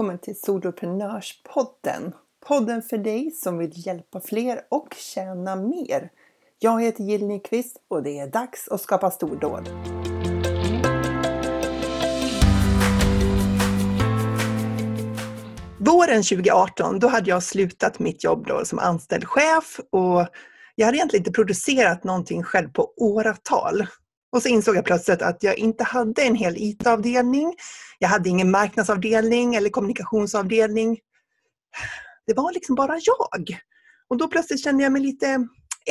välkommen till Soloprenörspodden. Podden för dig som vill hjälpa fler och tjäna mer. Jag heter Jill Nyqvist och det är dags att skapa stordåd. Våren 2018 då hade jag slutat mitt jobb då som anställd chef och jag hade egentligen inte producerat någonting själv på åratal. Och så insåg jag plötsligt att jag inte hade en hel IT-avdelning. Jag hade ingen marknadsavdelning eller kommunikationsavdelning. Det var liksom bara jag. Och då plötsligt kände jag mig lite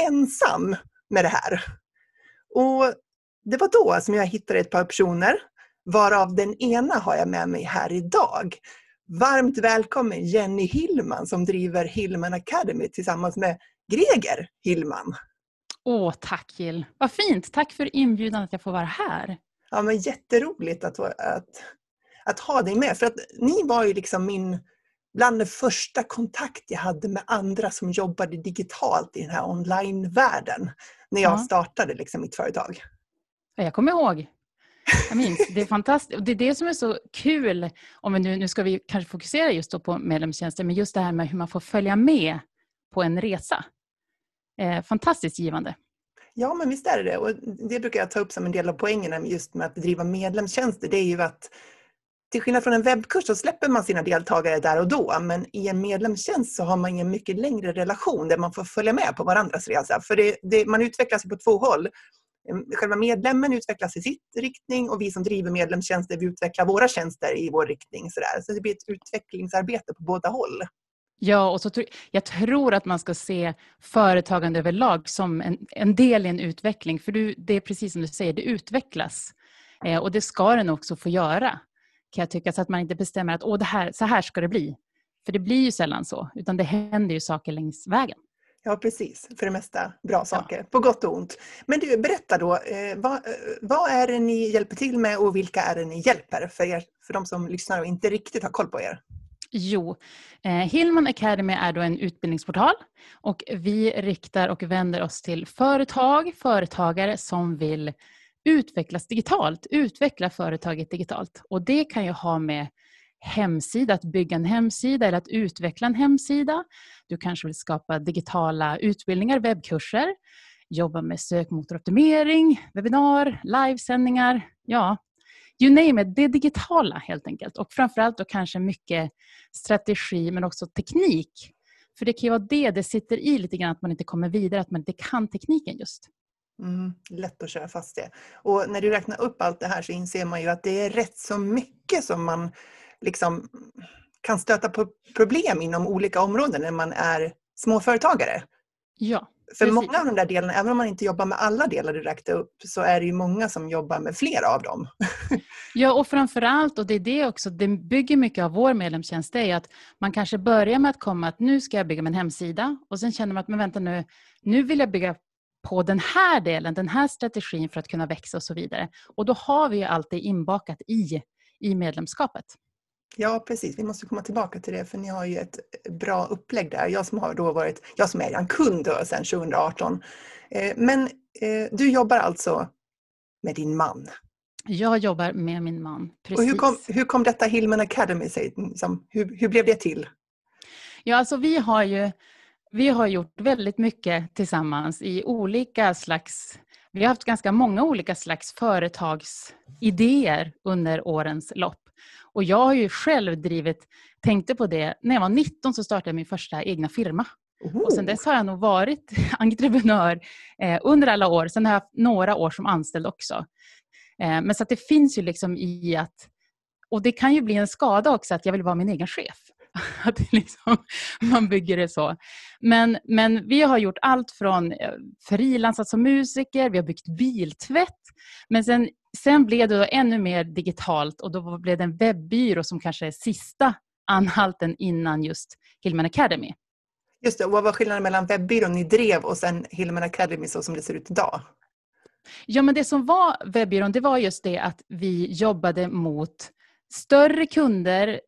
ensam med det här. Och det var då som jag hittade ett par personer, varav den ena har jag med mig här idag. Varmt välkommen Jenny Hillman som driver Hillman Academy tillsammans med Greger Hillman. Åh, tack Jill. Vad fint. Tack för inbjudan att jag får vara här. Ja, men jätteroligt att, att, att ha dig med. För att ni var ju liksom min, bland den första kontakt jag hade med andra som jobbade digitalt i den här online-världen. När jag ja. startade liksom mitt företag. Jag kommer ihåg. Jag minns. Det är fantastiskt. Det är det som är så kul. Om vi nu, nu ska vi kanske fokusera just på medlemstjänster, men just det här med hur man får följa med på en resa eh, fantastiskt givande. Ja, men visst är det det. Och det brukar jag ta upp som en del av poängerna just med att driva medlemstjänster. Det är ju att till skillnad från en webbkurs så släpper man sina deltagare där och då, men i en medlemstjänst så har man en mycket längre relation där man får följa med på varandras resa. För det, det, man utvecklas på två håll. Ehm, själva medlemmen utvecklas i sitt riktning och vi som driver medlemstjänster vi utvecklar våra tjänster i vår riktning. Så, där. så det blir ett utvecklingsarbete på båda håll. Ja, och så tro, jag tror att man ska se företagande överlag som en, en del i en utveckling. För du, det är precis som du säger, det utvecklas. Eh, och det ska den också få göra, kan jag tycka. Så att man inte bestämmer att Åh, det här, så här ska det bli. För det blir ju sällan så, utan det händer ju saker längs vägen. Ja, precis. För det mesta bra saker, ja. på gott och ont. Men du, berätta då, eh, vad, eh, vad, är det ni hjälper till med och vilka är det ni hjälper? För, er, för de som lyssnar och inte riktigt har koll på er. Jo, eh, Hillman Academy är då en utbildningsportal och vi riktar och vänder oss till företag, företagare som vill utvecklas digitalt, utveckla företaget digitalt. Och det kan ju ha med hemsida, att bygga en hemsida eller att utveckla en hemsida. Du kanske vill skapa digitala utbildningar, webbkurser, jobba med sökmotoroptimering, webbinar, livesändningar. Ja, you name it, det digitala helt enkelt. Och framförallt då kanske mycket strategi men också teknik. För det kan ju vara det det sitter i lite grann, att man inte kommer vidare, att man inte kan tekniken just. Mm, lätt att köra fast det. Och när du räknar upp allt det här så inser man ju att det är rätt så mycket som man liksom kan stöta på problem inom olika områden när man är småföretagare. Ja. För Precis. många av de där delarna, även om man inte jobbar med alla delar du räknade upp, så är det ju många som jobbar med flera av dem. ja, och framförallt, och det är det också, det bygger mycket av vår medlemstjänst, det är att man kanske börjar med att komma att nu ska jag bygga min hemsida och sen känner man att, men vänta nu, nu vill jag bygga på den här delen, den här strategin för att kunna växa och så vidare. Och då har vi ju allt det inbakat i, i medlemskapet. Ja, precis. Vi måste komma tillbaka till det för ni har ju ett bra upplägg där. Jag som har då varit, jag som är en kund då, sedan 2018. Eh, men eh, du jobbar alltså med din man? Jag jobbar med min man, precis. Och hur, kom, hur kom detta Hillman Academy sig? Liksom, hur, hur blev det till? Ja, alltså vi har ju vi har gjort väldigt mycket tillsammans i olika slags vi har haft ganska många olika slags företagsidéer under årens lopp. Och jag har ju själv drivit, tänkte på det, när jag var 19 så startade jag min första egna firma. Oh. Och sen dess har jag nog varit entreprenör eh, under alla år. Sen har jag haft några år som anställd också. Eh, men så det finns ju liksom i att, och det kan ju bli en skada också att jag vill vara min egen chef. Att liksom, man bygger det så. Men, men vi har gjort allt från eh, frilansat som musiker, vi har byggt biltvätt. Men sen Sen blev det ännu mer digitalt och då blev det en webbyrå som kanske är sista anhalten innan just Hillman Academy. Just det, och vad var skillnaden mellan webbyrån ni drev och sen Hillman Academy så som det ser ut idag? Ja, men det som var webbyrån, det var just det att vi jobbade mot större kunder,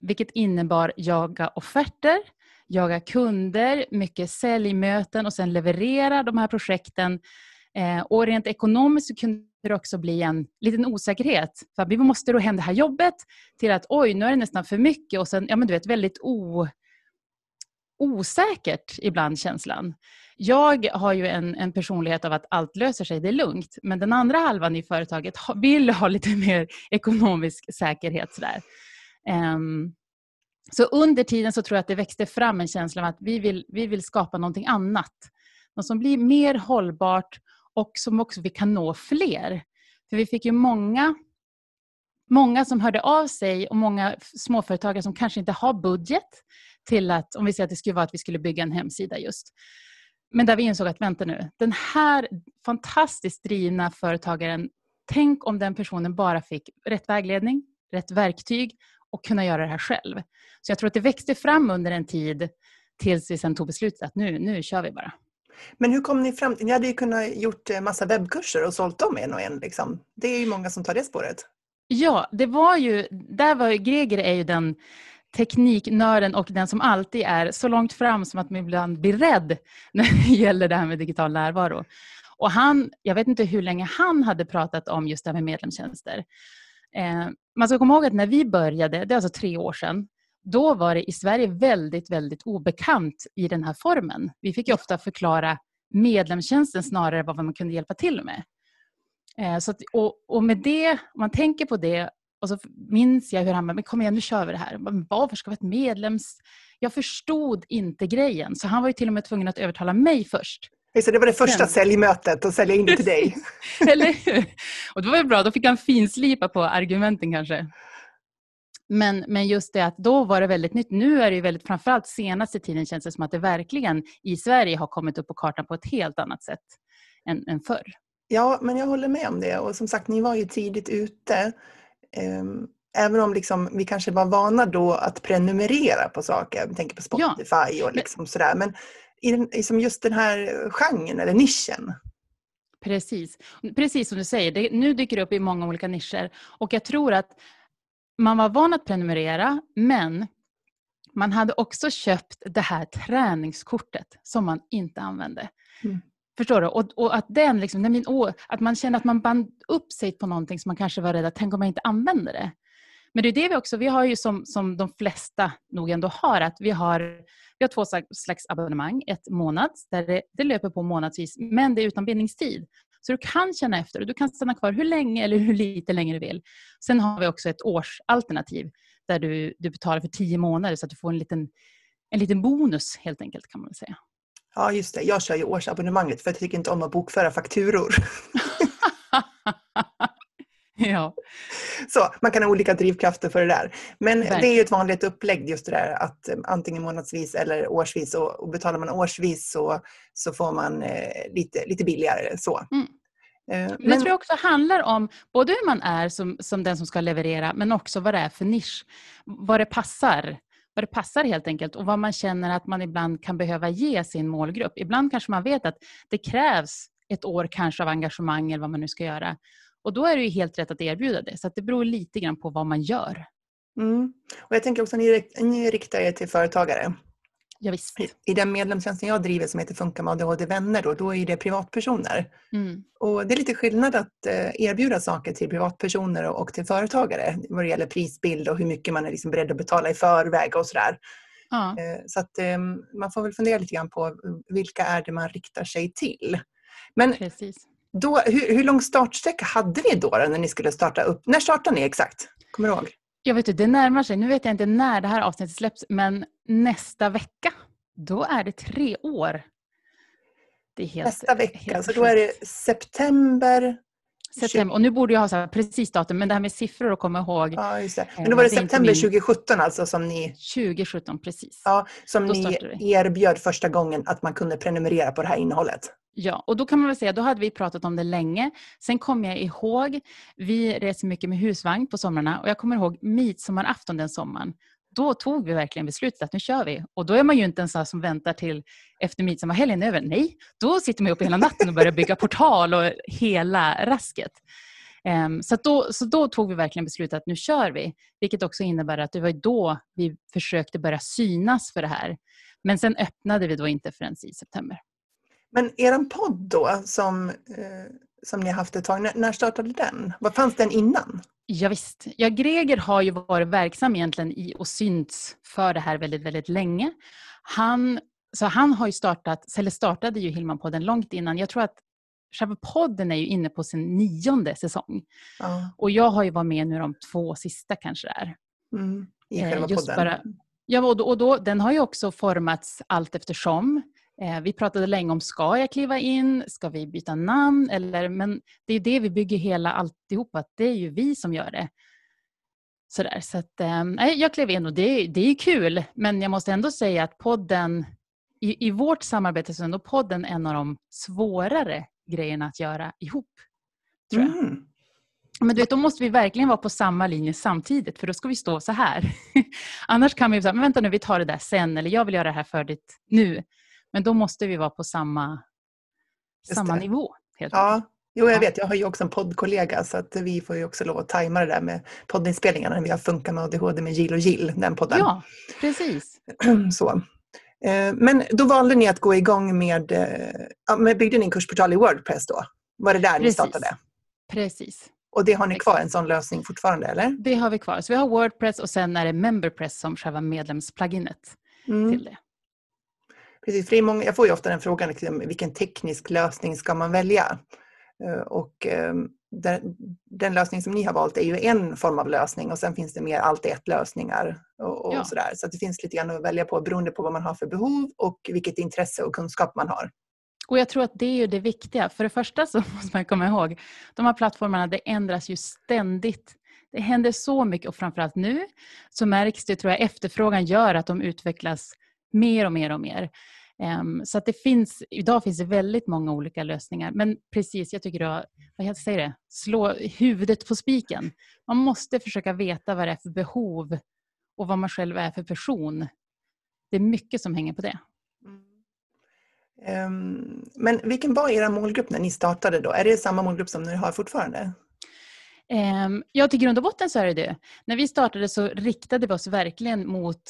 vilket innebar jaga offerter, jaga kunder, mycket säljmöten och sen leverera de här projekten Eh, och rent ekonomiskt så kunde det också bli en liten osäkerhet. För vi måste då hem det här jobbet till att oj, nu är det nästan för mycket och sen, ja men du vet, väldigt o, osäkert ibland känslan. Jag har ju en, en personlighet av att allt löser sig, det är lugnt. Men den andra halvan i företaget vill ha lite mer ekonomisk säkerhet. Sådär. Um, så under tiden så tror jag att det växte fram en känsla av att vi vill, vi vill skapa någonting annat. Något som blir mer hållbart och som också vi kan nå fler. För vi fick ju många, många som hörde av sig och många småföretagare som kanske inte har budget till att, om vi säger att det skulle vara att vi skulle bygga en hemsida just. Men där vi insåg att vänta nu, den här fantastiskt drivna företagaren, tänk om den personen bara fick rätt vägledning, rätt verktyg och kunna göra det här själv. Så jag tror att det växte fram under en tid tills vi sen tog beslutet att nu, nu kör vi bara. Men hur kom ni fram till, ni hade ju kunnat gjort eh, massa webbkurser och sålt dem en och en. Liksom. Det är ju många som tar det spåret. Ja, det var ju, där var ju, Greger är ju den tekniknörden och den som alltid är så långt fram som att man ibland blir rädd när det gäller det här med digital närvaro. Och han, jag vet inte hur länge han hade pratat om just det här med medlemstjänster. Eh, man ska komma ihåg att när vi började, det är alltså tre år sedan, då var det i Sverige väldigt, väldigt obekant i den här formen. Vi fick ju ofta förklara medlemstjänsten snarare än vad man kunde hjälpa till med. Eh, så att, och, och, med det, om man tänker på det, och så minns jag hur han bara, men kom igen nu kör vi det här. Men varför ska vi ha ett medlems... Jag förstod inte grejen, så han var ju till och med tvungen att övertala mig först. Så det var det första Sen. säljmötet, att sälja in det till dig. Eller hur? Och det var ju bra, då fick han finslipa på argumenten kanske. Men, men just det att då var det väldigt nytt. Nu är det ju väldigt, framförallt senaste tiden känns det som att det verkligen i Sverige har kommit upp på kartan på ett helt annat sätt än, än förr. Ja, men jag håller med om det. Och som sagt, ni var ju tidigt ute. Ehm, även om liksom, vi kanske var vana då att prenumerera på saker. Vi tänker på Spotify ja. och liksom sådär. Men i den, liksom just den här genren eller nischen. Precis, Precis som du säger, det, nu dyker det upp i många olika nischer. Och jag tror att man var van att prenumerera, men man hade också köpt det här träningskortet som man inte använde. Mm. Förstår du? Och, och, att, den liksom, min, att man känner att man band upp sig på någonting som man kanske var rädd att tänk om jag inte använder det. Men det är det vi också, vi har ju som, som de flesta nog ändå har, att vi har, vi har två slags abonnemang. Ett månads, där det, det löper på månadsvis, men det är utan bindningstid. Så du kan känna efter och du kan stanna kvar hur länge eller hur lite länge du vill. Sen har vi också ett årsalternativ där du, du betalar för tio månader så att du får en liten, en liten bonus helt enkelt kan man säga. Ja, just det. Jag kör ju årsabonnemanget för jag tycker inte om att bokföra fakturor. ja. Så man kan ha olika drivkrafter för det där. Men Verkligen. det är ju ett vanligt upplägg just det där att eh, antingen månadsvis eller årsvis och, och betalar man årsvis så, så får man eh, lite, lite billigare. Så. Mm. Eh, men... Det tror jag också handlar om både hur man är som, som den som ska leverera men också vad det är för nisch. Vad det passar vad det passar helt enkelt och vad man känner att man ibland kan behöva ge sin målgrupp. Ibland kanske man vet att det krävs ett år kanske av engagemang eller vad man nu ska göra. Och då är det ju helt rätt att erbjuda det. Så det beror lite grann på vad man gör. Mm. Och jag tänker också att ni, ni riktar er till företagare. Ja. I, I den medlemstjänsten jag driver som heter Funka med ADHD-vänner då, då är det privatpersoner. Mm. Och det är lite skillnad att eh, erbjuda saker till privatpersoner och, till företagare vad det gäller prisbild och hur mycket man är liksom beredd att betala i förväg och sådär. Ja. Eh, så att eh, man får väl fundera lite grann på vilka är det man riktar sig till. Men Precis. Då, hur, hur lång startsträcka hade ni då, då när ni skulle starta upp? När startade ni exakt? Kommer du ihåg? Jag vet inte, det närmar sig. Nu vet jag inte när det här avsnittet släpps, men nästa vecka, då är det tre år. Det är helt, nästa vecka, helt så då är det september September. Och nu borde jag ha så precis datum, men det här med siffror att komma ihåg. Ja, just det. Eh, men då var det, det september min... 2017 alltså som ni... 2017, precis. Ja, som då ni erbjöd första gången att man kunde prenumerera på det här innehållet. Ja, och då kan man väl säga, då hade vi pratat om det länge. Sen kom jag ihåg, vi reser mycket med husvagn på somrarna och jag kommer ihåg midsommarafton den sommaren. Då tog vi verkligen beslutet att nu kör vi. Och då är man ju inte en sån som väntar till efter midsommarhelgen över. Nej, då sitter man uppe hela natten och börjar bygga portal och hela rasket. Um, så, då, så då tog vi verkligen beslutet att nu kör vi. Vilket också innebär att det var då vi försökte börja synas för det här. Men sen öppnade vi då inte förrän i september. Men er podd då, som, eh, som ni har haft ett tag, när, när startade den? Vad fanns den innan? Ja, visst. Ja, Greger har ju varit verksam egentligen i och synts för det här väldigt, väldigt länge. Han, så han har ju startat, eller startade ju Hillman-podden långt innan. Jag tror att själva podden är ju inne på sin nionde säsong. Ja. Och jag har ju varit med nu de två sista kanske där. Mm, I själva eh, podden? Bara, ja, och, då, och då, den har ju också formats allt eftersom. Eh, vi pratade länge om, ska jag kliva in? Ska vi byta namn? Eller, men det är det vi bygger hela alltihopa, att det är ju vi som gör det. Sådär, så att, eh, jag klev in och det, det är kul, men jag måste ändå säga att podden, i, i vårt samarbete så är ändå podden en av de svårare grejerna att göra ihop. Tror jag. Mm. Men du vet, då måste vi verkligen vara på samma linje samtidigt, för då ska vi stå så här. Annars kan vi säga, men vänta nu, vi tar det där sen, eller jag vill göra det här färdigt nu. Men då måste vi vara på samma, samma nivå. Helt ja, jo, jag vet. Jag har ju också en poddkollega så att vi får ju också lov att tajma det där med poddinspelningarna. Vi har Funka med ADHD med Jill och Jill, den podden. Ja, precis. så. Eh, men då valde ni att gå igång med, eh, med byggde ni en kursportal i Wordpress då? Var det där precis. ni startade? Precis. Och det har ni kvar, en sån lösning fortfarande eller? Det har vi kvar. Så vi har Wordpress och sen är det Memberpress som själva medlemsplugginet mm. till det. Precis, för många, jag får ju ofta den frågan, liksom, vilken teknisk lösning ska man välja? Eh, och ehm, den, den, lösning som ni har valt är ju en form av lösning och sen finns det mer allt ett lösningar och, och ja. sådär. Så det finns lite grann att välja på beroende på vad man har för behov och vilket intresse och kunskap man har. Och jag tror att det är ju det viktiga. För det första så måste man komma ihåg, de här plattformarna det ändras ju ständigt. Det händer så mycket och framförallt nu så märks det, tror jag, efterfrågan gör att de utvecklas mer och mer och mer. Um, så att det finns, idag finns det väldigt många olika lösningar. Men precis, jag tycker att, vad jag säger det, slå huvudet på spiken. Man måste försöka veta vad det är för behov och vad man själv är för person. Det är mycket som hänger på det. Um, men vilken var era målgrupp när ni startade då? Är det samma målgrupp som ni har fortfarande? Um, ja, till grund och botten så är det det. När vi startade så riktade vi oss verkligen mot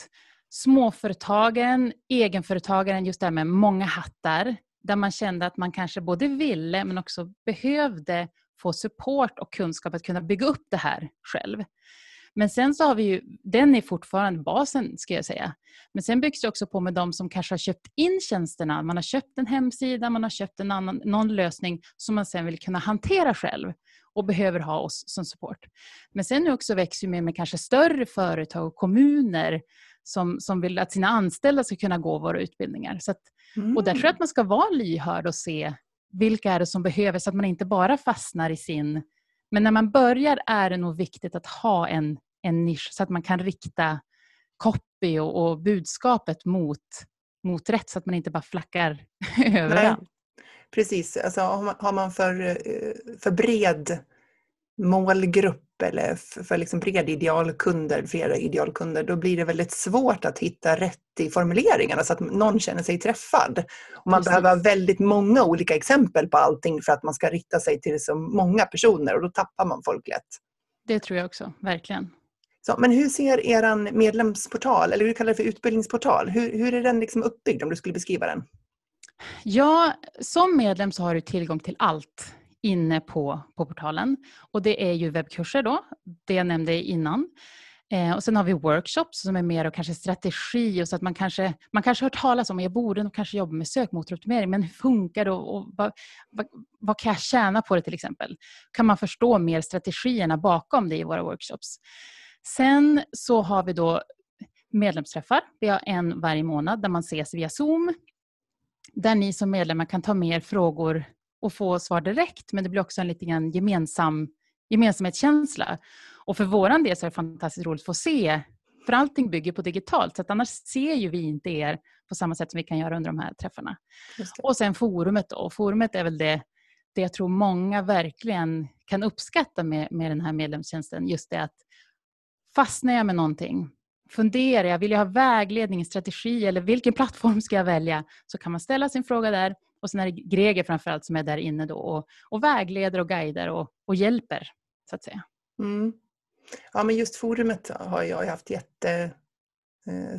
småföretagen, egenföretagaren, just det här med många hattar, där man kände att man kanske både ville men också behövde få support och kunskap att kunna bygga upp det här själv. Men sen så har vi ju, den är fortfarande basen ska jag säga. Men sen byggs det också på med de som kanske har köpt in tjänsterna. Man har köpt en hemsida, man har köpt en annan, någon lösning som man sen vill kunna hantera själv och behöver ha oss som support. Men sen nu också växer vi med, med kanske större företag och kommuner som, som vill att sina anställda ska kunna gå våra utbildningar. Så att, mm. Och där tror jag att man ska vara lyhörd och se vilka är det som behöver så att man inte bara fastnar i sin... Men när man börjar är det nog viktigt att ha en, en nisch så att man kan rikta copy och, och budskapet mot, mot rätt så att man inte bara flackar överallt. Precis, alltså, har man för, eh, för bred målgrupp eller för liksom breda idealkunder, flera idealkunder, då blir det väldigt svårt att hitta rätt i formuleringarna så att någon känner sig träffad. Och man Precis. behöver ha väldigt många olika exempel på allting för att man ska rikta sig till så många personer och då tappar man folk lätt. Det tror jag också, verkligen. Så, men hur ser er medlemsportal, eller hur kallar det för utbildningsportal, hur, hur är den liksom uppbyggd om du skulle beskriva den? Ja, som medlem så har du tillgång till allt inne på, på portalen. Och det är ju webbkurser då, det jag nämnde innan. Eh, och sen har vi workshops som är mer och kanske strategi och så att man kanske, man kanske hört talas om jag borde nog kanske jobba med sökmotoroptimering, men hur funkar det och, och vad, vad, vad, kan jag tjäna på det till exempel? Kan man förstå mer strategierna bakom det i våra workshops? Sen så har vi då medlemsträffar. Vi har en varje månad där man ses via Zoom. Där ni som medlemmar kan ta med er frågor och få svar direkt, men det blir också en lite grann gemensam, gemensamhetskänsla. Och för vår del så är det fantastiskt roligt att få se, för allting bygger på digitalt, så att annars ser ju vi inte er på samma sätt som vi kan göra under de här träffarna. Och sen forumet då. Forumet är väl det, det jag tror många verkligen kan uppskatta med, med den här medlemstjänsten. Just det att fastnar jag med någonting, funderar jag, vill jag ha vägledning, strategi eller vilken plattform ska jag välja? Så kan man ställa sin fråga där och sen är det Greger framförallt som är där inne då och, och vägleder och guider och, och hjälper, så att säga. Mm. Ja, men just forumet har jag haft jätte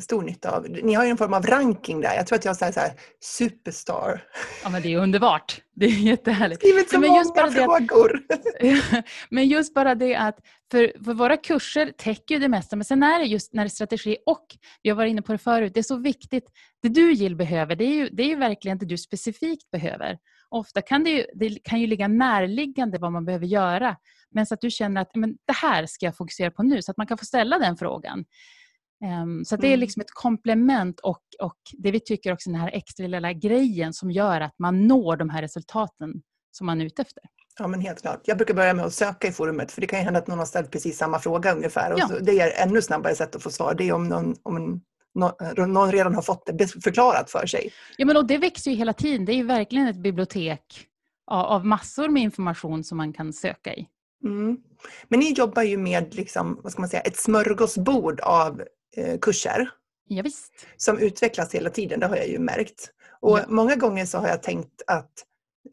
stor nytta av. Ni har ju en form av ranking där. Jag tror att jag säger så här, superstar. Ja men det är underbart. Det är jättehärligt. Skrivit så men många just bara det att- frågor. men just bara det att, för, för våra kurser täcker ju det mesta, men sen är det just när det är strategi och, vi har varit inne på det förut, det är så viktigt. Det du Jill behöver, det är ju, det är ju verkligen det du specifikt behöver. Ofta kan det, ju, det kan ju ligga närliggande vad man behöver göra, men så att du känner att men det här ska jag fokusera på nu, så att man kan få ställa den frågan. Ehm, så det är Mm. liksom ett komplement och, och det vi tycker också den här extra lilla grejen som gör att man når de här resultaten som man är ute efter. Ja, men helt klart. Jag brukar börja med att söka i forumet, för det kan ju hända att någon har ställt precis samma fråga ungefär. Och Ja. så, det är ännu snabbare sätt att få svar. Det är om någon, om någon, redan har fått det förklarat för sig. Ja, men och det växer ju hela tiden. Det är ju verkligen ett bibliotek av, massor med information som man kan söka i. Mm. Men ni jobbar ju med liksom, vad ska man säga, ett smörgåsbord av kurser Ja, som utvecklas hela tiden, det har jag ju märkt. Och Ja. många gånger så har jag tänkt att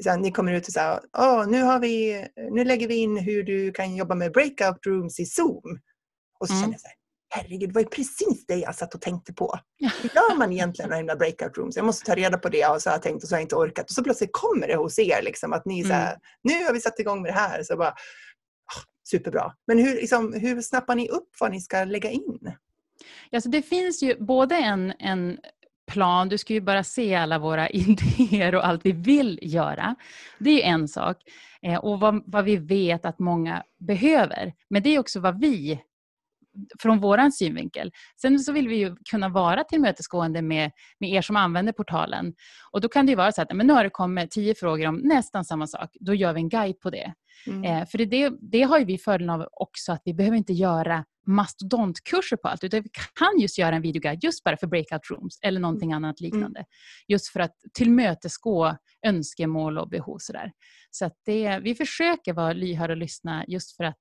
så här, ni kommer ut och säger Åh, nu, har vi, nu lägger vi in hur du kan jobba med breakout rooms i Zoom. Och så Mm. känner jag så här, herregud, det var ju precis det jag satt och tänkte på. Hur gör man egentligen himla breakout rooms? Jag måste ta reda på det och så har jag tänkt och så har jag inte orkat. Och så plötsligt kommer det hos er, liksom, att ni så här, Mm. nu har vi satt igång med det här. Så bara, ah, superbra. Men hur, liksom, hur snappar ni upp vad ni ska lägga in? Ja, så det finns ju både en, en plan, du ska ju bara se alla våra idéer och allt vi vill göra. Det är ju en sak. Eh, och vad, vad vi vet att många behöver. Men det är också vad vi, från vår synvinkel. Sen så vill vi ju kunna vara tillmötesgående med, med er som använder portalen. Och då kan det ju vara så att men nu har det kommit tio frågor om nästan samma sak. Då gör vi en guide på det. Mm. Eh, för det, det har ju vi fördelen av också att vi behöver inte göra mastodontkurser på allt utan vi kan just göra en videoguide just bara för breakout rooms eller någonting annat liknande. Just för att tillmötesgå önskemål och behov. Sådär. Så att det, vi försöker vara lyhörda och lyssna just för att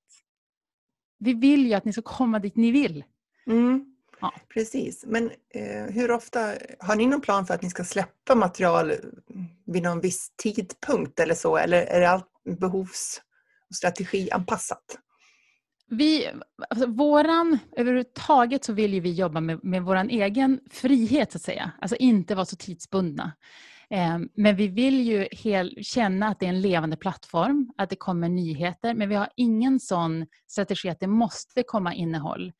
vi vill ju att ni ska komma dit ni vill. Mm. Ja. Precis. Men eh, hur ofta, har ni någon plan för att ni ska släppa material vid någon viss tidpunkt eller så? Eller är det allt behovs strategianpassat? Vi, alltså våran, överhuvudtaget så vill ju vi jobba med, med vår egen frihet så att säga. Alltså inte vara så tidsbundna. Eh, men vi vill ju hel, känna att det är en levande plattform, att det kommer nyheter. Men vi har ingen sån strategi att det måste komma innehåll.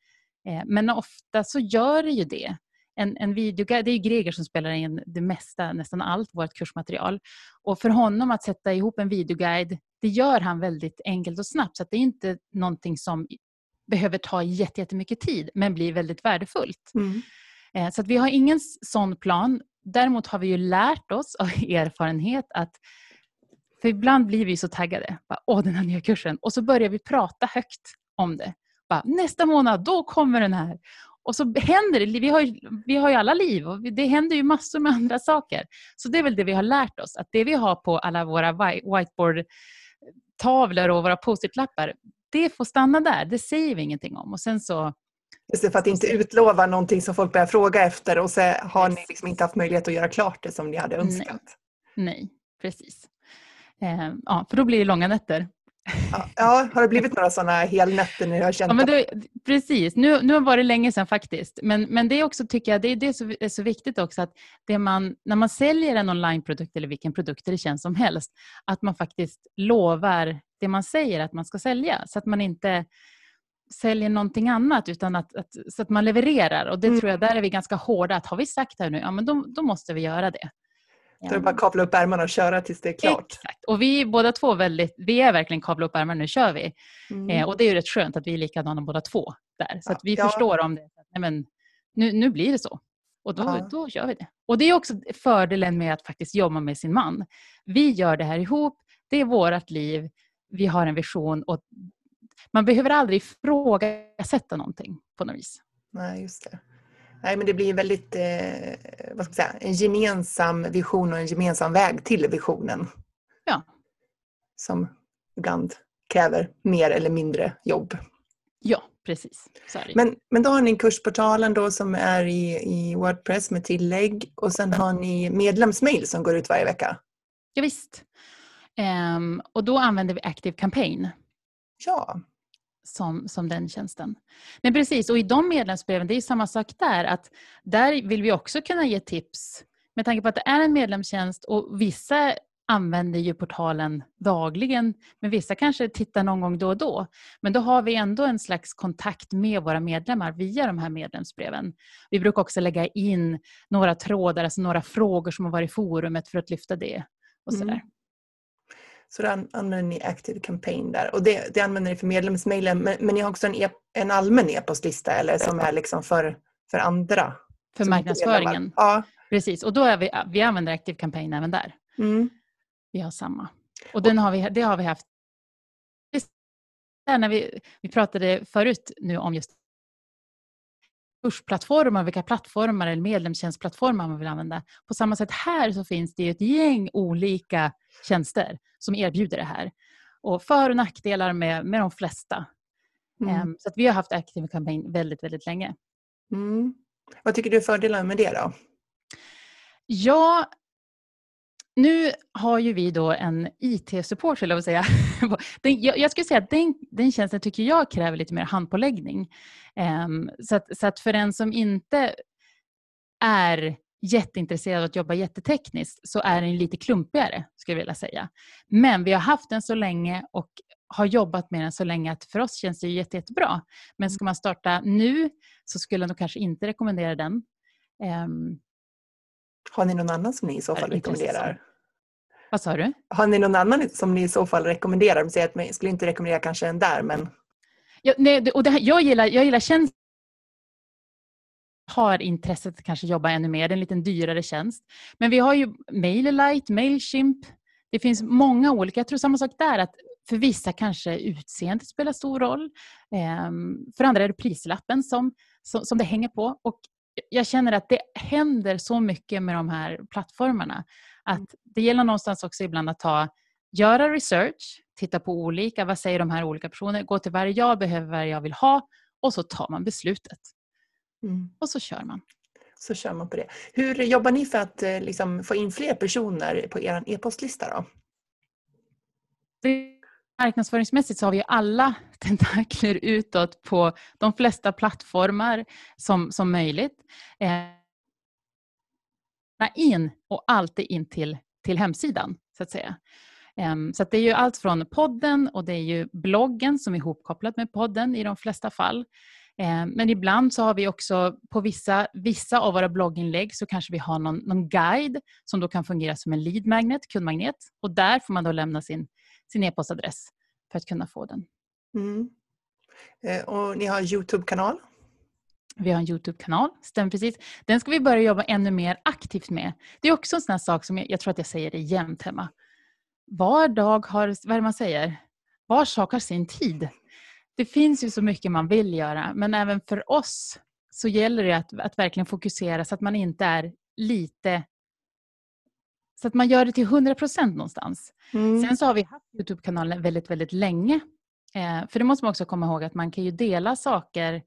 Eh, men ofta så gör det ju det. En, en videoguide, det är ju Greger som spelar in det mesta, nästan allt vårt kursmaterial. Och för honom att sätta ihop en videoguide, det gör han väldigt enkelt och snabbt. Så det är inte någonting som behöver ta jätte- jättemycket tid, men blir väldigt värdefullt. Eh, Så vi har ingen sån plan. Däremot har vi ju lärt oss av erfarenhet att för ibland blir vi så taggade. Bara, Åh, den här nya kursen. Och så börjar vi prata högt om det. Bara, Nästa månad, då kommer den här. Och så händer det. Vi har ju, vi har ju alla liv och det händer ju massor med andra saker. Så det är väl det vi har lärt oss. Att det vi har på alla våra wi- whiteboard-tavlor och våra post-it-lappar, det får stanna där. Det säger vi ingenting om. Och sen så Just det, för att inte utlova någonting som folk börjar fråga efter och så har ni liksom inte haft möjlighet att göra klart det som ni hade önskat. Nej, precis. Eh, ja, för då blir det långa nätter. Ja, har det blivit några sådana helnätter när har känt Ja, men det, precis, nu, nu var det länge sedan faktiskt. Men, men det är också, tycker jag, det är det som är så viktigt också att det man, när man säljer en onlineprodukt eller vilken produkt eller tjänst som helst, att man faktiskt lovar det man säger att man ska sälja. Så att man inte säljer någonting annat utan att, att, så att man levererar. Och det Mm. tror jag, där är vi ganska hårda. Att har vi sagt det här nu, ja men då, då måste vi göra det. Då är det bara att kavla upp ärmarna och köra tills det är klart. Exakt. Och vi är båda två väldigt, vi är verkligen kavla upp ärmarna, nu kör vi. Mm. Eh, och det är ju rätt skönt att vi är likadana båda två där. Så Ja. att vi Ja. förstår om det. Nej, men, nu, nu blir det så. Och då, Ja. då gör vi det. Och det är också fördelen med att faktiskt jobba med sin man. Vi gör det här ihop. Det är vårt liv. Vi har en vision. Och man behöver aldrig ifrågasätta någonting på något vis. Nej, just det. Nej, men det blir en väldigt, eh, vad ska jag säga, en gemensam vision och en gemensam väg till visionen. Ja. Som ibland kräver mer eller mindre jobb. Ja, precis. Men, men då har ni kursportalen då som är i, i Wordpress med tillägg och sen har ni medlemsmail som går ut varje vecka. ja, visst. Ehm, och då använder vi Active Campaign. Ja, som, som den tjänsten. Men precis, och i de medlemsbreven, det är samma sak där, att där vill vi också kunna ge tips med tanke på att det är en medlemstjänst och vissa använder ju portalen dagligen, men vissa kanske tittar någon gång då och då. Men då har vi ändå en slags kontakt med våra medlemmar via de här medlemsbreven. Vi brukar också lägga in några trådar, alltså några frågor som har varit i forumet för att lyfta det. Och sådär. Mm. Så då använder ni Active Campaign där och det, det använder ni för medlemsmailen men, men ni har också en, e en allmän e-postlista eller som är liksom för, för andra? För marknadsföringen? Ja. Precis, och då är vi, vi använder Active Campaign även där. Mm. Vi har samma. Och den har vi, det har vi haft. När vi, vi pratade förut nu om just kursplattformar, vilka plattformar eller medlemstjänstplattformar man vill använda. På samma sätt här så finns det ett gäng olika tjänster som erbjuder det här. Och för och nackdelar med, med de flesta. Mm. Um, så att vi har haft Active Campaign väldigt, väldigt länge. Mm. Vad tycker du är fördelarna med det då? Ja, nu har ju vi då en IT-support, skulle jag säga. jag, skulle säga att den, den tjänsten tycker jag kräver lite mer handpåläggning. Um, så, att, så att för en som inte är jätteintresserad av att jobba jättetekniskt så är den lite klumpigare, skulle jag vilja säga. Men vi har haft den så länge och har jobbat med den så länge att för oss känns det jätte, jättebra. Men ska man starta nu så skulle jag nog kanske inte rekommendera den. Um, har ni någon annan som ni i så fall rekommenderar? Vad sa du? Har ni någon annan som ni i så fall rekommenderar? Säg att jag skulle inte rekommendera kanske en där, men... Ja, nej, och här, jag gillar, jag gillar tjänst har intresset att kanske jobba ännu mer, det är en lite dyrare tjänst. Men vi har ju MailerLite, Mailchimp. Det finns många olika. Jag tror samma sak där, att för vissa kanske utseendet spelar stor roll. Ehm, för andra är det prislappen som, som, som det hänger på. Och jag känner att det händer så mycket med de här plattformarna. Att mm. det gäller någonstans också ibland att ta, göra research, titta på olika, vad säger de här olika personerna, gå till vad jag behöver, vad jag vill ha och så tar man beslutet. Mm. Och så kör man. Så kör man på det. Hur jobbar ni för att eh, liksom, få in fler personer på er e-postlista då? Marknadsföringsmässigt så har vi alla tentakler utåt på de flesta plattformar som, som möjligt. In och alltid in till, till hemsidan, så att säga. Um, så att det är ju allt från podden och det är ju bloggen som är ihopkopplat med podden i de flesta fall. Ehm, men ibland så har vi också på vissa, vissa av våra blogginlägg så kanske vi har någon, någon guide som då kan fungera som en lead magnet, kundmagnet. Och där får man då lämna sin, sin e-postadress för att kunna få den. Mm. Eh, och ni har Youtube-kanal? Vi har en Youtube-kanal, stämmer precis. Den ska vi börja jobba ännu mer aktivt med. Det är också en sån här sak som jag, jag tror att jag säger det jämt hemma. Var dag har, vad är det man säger? Var sak har sin tid. Det finns ju så mycket man vill göra, men även för oss så gäller det att, att verkligen fokusera så att man inte är lite så att man gör det till 100 procent någonstans. Mm. Sen så har vi haft Youtube-kanalen väldigt, väldigt länge. Eh, för det måste man också komma ihåg att man kan ju dela saker.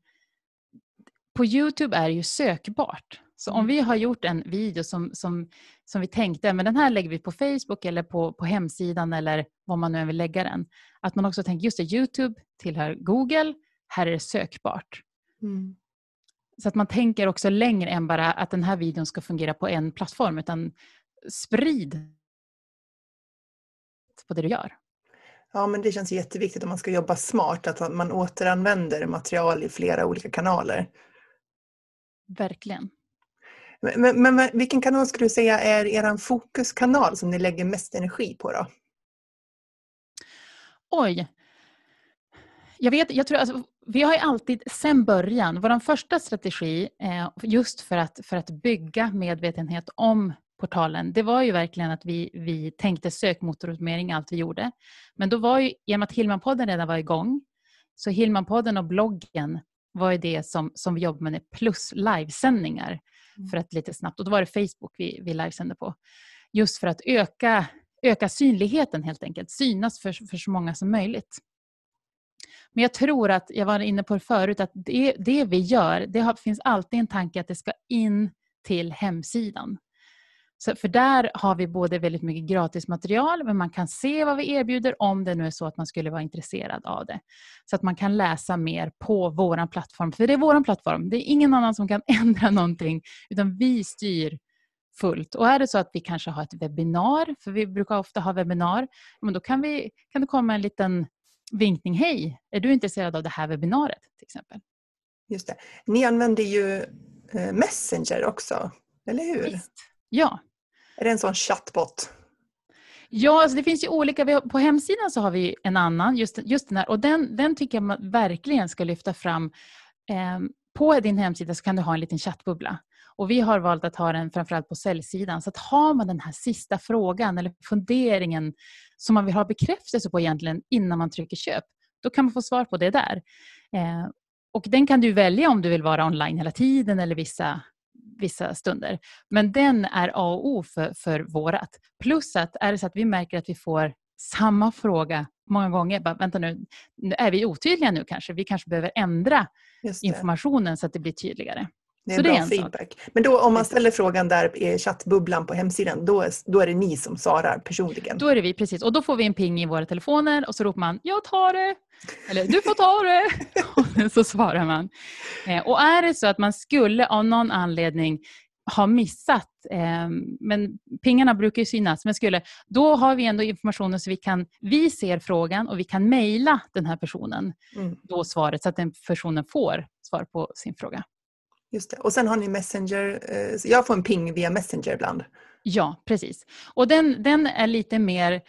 På Youtube är det ju sökbart. Så om mm. vi har gjort en video som, som, som vi tänkte, men den här lägger vi på Facebook eller på, på hemsidan eller var man nu vill lägga den. Att man också tänker, just det, Youtube tillhör Google, här är det sökbart. Mm. Så att man tänker också längre än bara att den här videon ska fungera på en plattform, utan sprid på det du gör. Ja, men det känns jätteviktigt om man ska jobba smart, att man återanvänder material i flera olika kanaler. Verkligen. Men, men, men vilken kanal skulle du säga är er fokuskanal som ni lägger mest energi på då? Oj. Jag vet, jag tror, alltså, vi har ju alltid sen början, vår första strategi eh, just för att, för att bygga medvetenhet om portalen, det var ju verkligen att vi, vi tänkte sökmotoroptimering allt vi gjorde. Men då var ju, med att Hillmanpodden redan var igång, så Hillmanpodden och bloggen var ju det som, som vi jobbade med plus livesändningar mm. för att lite snabbt. Och då var det Facebook vi, vi livesände på. Just för att öka, öka synligheten helt enkelt, synas för, för så många som möjligt. Men jag tror att, jag var inne på det förut, att det, det vi gör, det har, finns alltid en tanke att det ska in till hemsidan. Så, för där har vi både väldigt mycket gratismaterial, men man kan se vad vi erbjuder om det nu är så att man skulle vara intresserad av det. Så att man kan läsa mer på vår plattform. För det är vår plattform. Det är ingen annan som kan ändra någonting, utan vi styr fullt. Och är det så att vi kanske har ett webbinar, för vi brukar ofta ha webbinar, men då kan, vi, kan det komma en liten vinkning. Hej, är du intresserad av det här webbinariet? till exempel? Just det. Ni använder ju eh, Messenger också, eller hur? Visst. Ja. Är det en sån chattbot? Ja, alltså det finns ju olika. På hemsidan så har vi en annan, just, just den här. Och den, den tycker jag man verkligen ska lyfta fram. Ehm, på din hemsida så kan du ha en liten chattbubbla. Och vi har valt att ha den framförallt på säljsidan. Så att har man den här sista frågan eller funderingen som man vill ha bekräftelse på egentligen innan man trycker köp, då kan man få svar på det där. Ehm, och den kan du välja om du vill vara online hela tiden eller vissa, vissa stunder. Men den är A och O för, för vårat. Plus att är det så att vi märker att vi får samma fråga många gånger. Bara, vänta nu, är vi otydliga nu kanske? Vi kanske behöver ändra informationen så att det blir tydligare. Det är så bra det är feedback. Sak. Men då om man ställer frågan där i chattbubblan på hemsidan, då är, då är det ni som svarar personligen? Då är det vi, precis. Och då får vi en ping i våra telefoner och så ropar man ”Jag tar det” eller ”Du får ta det” och så svarar man. Eh, och är det så att man skulle av någon anledning ha missat, eh, men pingarna brukar ju synas, men skulle, då har vi ändå informationen så vi kan, vi ser frågan och vi kan mejla den här personen mm. då svaret så att den personen får svar på sin fråga. Just det. Och sen har ni Messenger. Eh, jag får en ping via Messenger ibland. Ja, precis. Och den, den är lite mer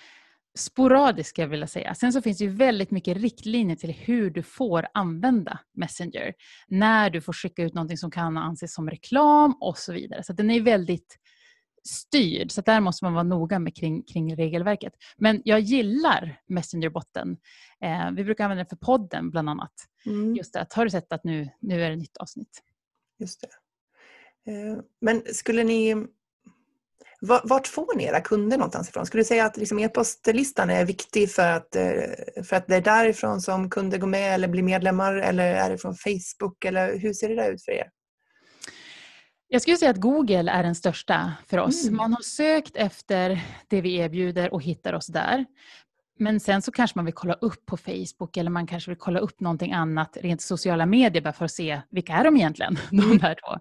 sporadisk, jag vilja säga. Sen så finns det ju väldigt mycket riktlinjer till hur du får använda Messenger. När du får skicka ut någonting som kan anses som reklam och så vidare. Så den är väldigt styrd, så där måste man vara noga med kring, kring regelverket. Men jag gillar Messenger-botten. Eh, vi brukar använda den för podden bland annat. Mm. Just det, att har du sett att nu, nu är det nytt avsnitt? Just det. Eh, men skulle ni... Vart får ni era kunder någonstans ifrån? Skulle du säga att liksom e-postlistan är viktig för att, eh, för att det är därifrån som kunder går med eller blir medlemmar eller är det från Facebook? Eller hur ser det där ut för er? Jag skulle säga att Google är den största för oss. Mm. Man har sökt efter det vi erbjuder och hittar oss där. Men sen så kanske man vill kolla upp på Facebook eller man kanske vill kolla upp någonting annat rent sociala medier bara för att se vilka är de egentligen, de mm. där två.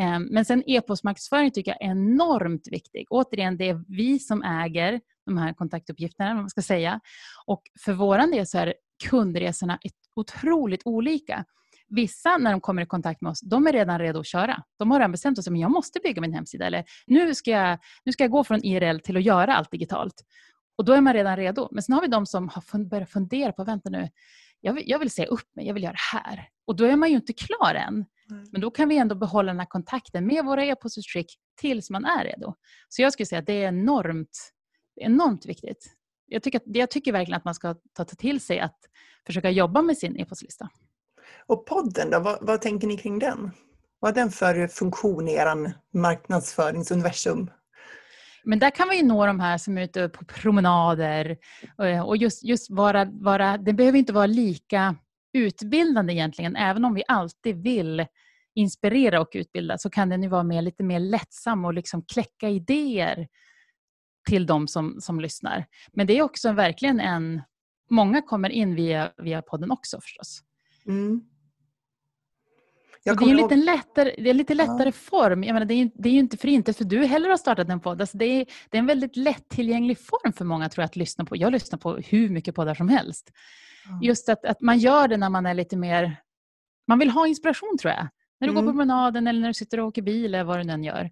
Ehm, men sen e-postmarknadsföring tycker jag är enormt viktig. Återigen, det är vi som äger de här kontaktuppgifterna, man ska säga. Och för vår del så är kundresorna otroligt olika. Vissa när de kommer i kontakt med oss, de är redan redo att köra. De har redan bestämt sig, men jag måste bygga min hemsida. Eller nu ska, jag, nu ska jag gå från IRL till att göra allt digitalt. Och då är man redan redo. Men sen har vi de som har börjat fundera på, vänta nu, jag vill, jag vill säga upp mig, jag vill göra det här. Och då är man ju inte klar än. Men då kan vi ändå behålla den här kontakten med våra e-postutskick tills man är redo. Så jag skulle säga att det är enormt, enormt viktigt. Jag tycker, att, jag tycker verkligen att man ska ta till sig att försöka jobba med sin e-postlista. Och podden då, vad, vad tänker ni kring den? Vad har den för funktion i er marknadsföringsuniversum? Men där kan vi nå de här som är ute på promenader eh, och just, just vara, vara, det behöver inte vara lika utbildande egentligen, även om vi alltid vill inspirera och utbilda så kan den ju vara mer, lite mer lättsam och liksom kläcka idéer till de som, som lyssnar. Men det är också verkligen en... Många kommer in via, via podden också förstås. Mm. Det är, en lite lättare, det är en lite lättare ja. form. Jag menar, det, är, det är ju inte för inte för du heller har startat en podd. Alltså det, är, det är en väldigt lättillgänglig form för många tror jag, att lyssna på. Jag lyssnar på hur mycket poddar som helst. Ja. Just att, att man gör det när man är lite mer... Man vill ha inspiration tror jag. När du mm. går på mm. promenaden eller när du sitter och åker bil eller vad du än gör.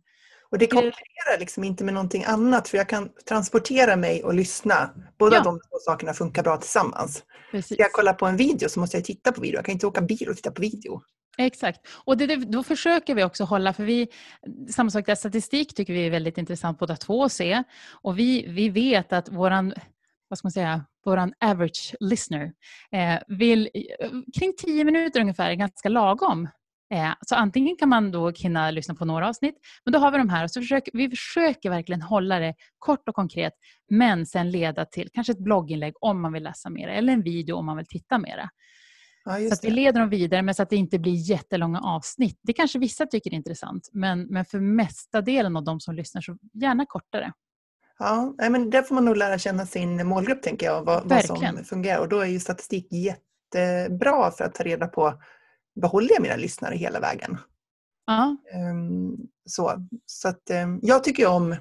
Och det konkurrerar liksom inte med någonting annat för jag kan transportera mig och lyssna. Båda ja. de två sakerna funkar bra tillsammans. Precis. Ska jag kolla på en video så måste jag titta på video. Jag kan inte åka bil och titta på video. Exakt. Och det, då försöker vi också hålla, för vi, samma sak där, statistik tycker vi är väldigt intressant båda två att se. Och vi, vi vet att våran, vad ska man säga, våran average listener eh, vill, eh, kring tio minuter ungefär är ganska lagom. Eh, så antingen kan man då hinna lyssna på några avsnitt, men då har vi de här. Så försöker, vi försöker verkligen hålla det kort och konkret, men sen leda till kanske ett blogginlägg om man vill läsa mer, eller en video om man vill titta mera. Ja, så att vi leder dem vidare men så att det inte blir jättelånga avsnitt. Det kanske vissa tycker är intressant men, men för mesta delen av de som lyssnar så gärna kortare. Ja, men där får man nog lära känna sin målgrupp tänker jag, vad, vad som fungerar. Och då är ju statistik jättebra för att ta reda på, behåller jag mina lyssnare hela vägen? Ja. Um, så så att, um, jag tycker om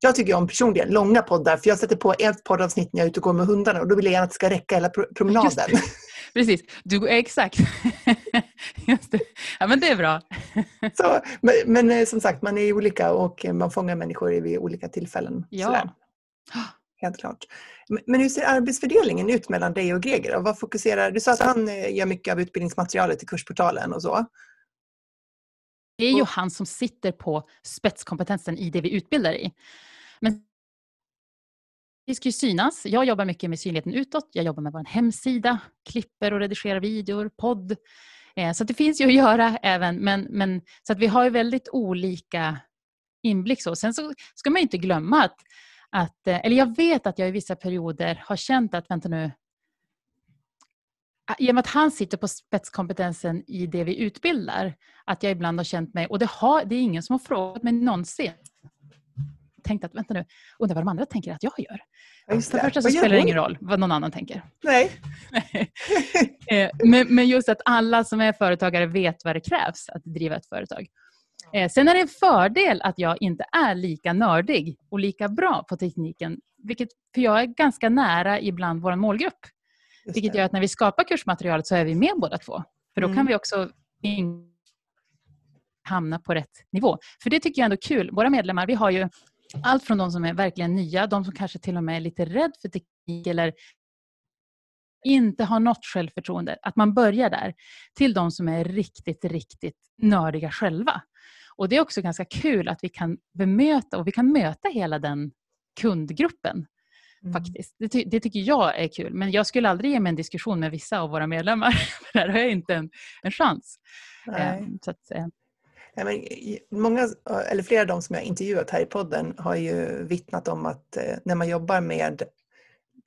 jag tycker om personligen långa poddar för jag sätter på ett poddavsnitt när jag är ute och går med hundarna och då vill jag gärna att det ska räcka hela promenaden. Precis, du, exakt. Just det. Ja, men det är bra. Så, men, men, eh, som sagt, man är olika och man fångar människor vid olika tillfällen. Ja. Sådär. Helt klart. Men hur ser arbetsfördelningen ut mellan dig och Greger? Vad fokuserar, du sa att han eh, gör mycket av utbildningsmaterialet i kursportalen och så. Det är ju han som sitter på spetskompetensen i det vi utbildar i. Men vi ska ju synas. Jag jobbar mycket med synligheten utåt. Jag jobbar med vår hemsida, klipper och redigerar videor, podd. Eh, så det finns ju att göra även. Men, men, så att vi har ju väldigt olika inblick. Så. Sen så ska man inte glömma att, att, eh, eller jag vet att jag i vissa perioder har känt att, vänta nu, i och med att han sitter på spetskompetensen i det vi utbildar, att jag ibland har känt mig, och det, har, det är ingen som har frågat mig någonsin, tänkt att vänta nu, undrar vad de andra tänker att jag gör. För det första så spelar det ingen roll vad någon annan tänker. Nej. Eh, men, men just att alla som är företagare vet vad det krävs att driva ett företag. Eh, sen är det en fördel att jag inte är lika nördig och lika bra på tekniken. Vilket, för jag är ganska nära ibland vår målgrupp. Vilket gör att när vi skapar kursmaterialet så är vi med båda två. För då mm. kan vi också hamna på rätt nivå. För det tycker jag ändå är kul. Våra medlemmar, vi har ju allt från de som är verkligen nya, de som kanske till och med är lite rädd för teknik eller inte har något självförtroende, att man börjar där, till de som är riktigt, riktigt nördiga själva. Och Det är också ganska kul att vi kan bemöta och vi kan möta hela den kundgruppen. Mm. faktiskt. Det, ty det, tycker jag är kul. Men jag skulle aldrig ge mig en diskussion med vissa av våra medlemmar. För där har jag inte en, en chans. Eh, så att, eh, Ja, men många, eller flera av de som jag intervjuat här i podden har ju vittnat om att eh, när man jobbar med,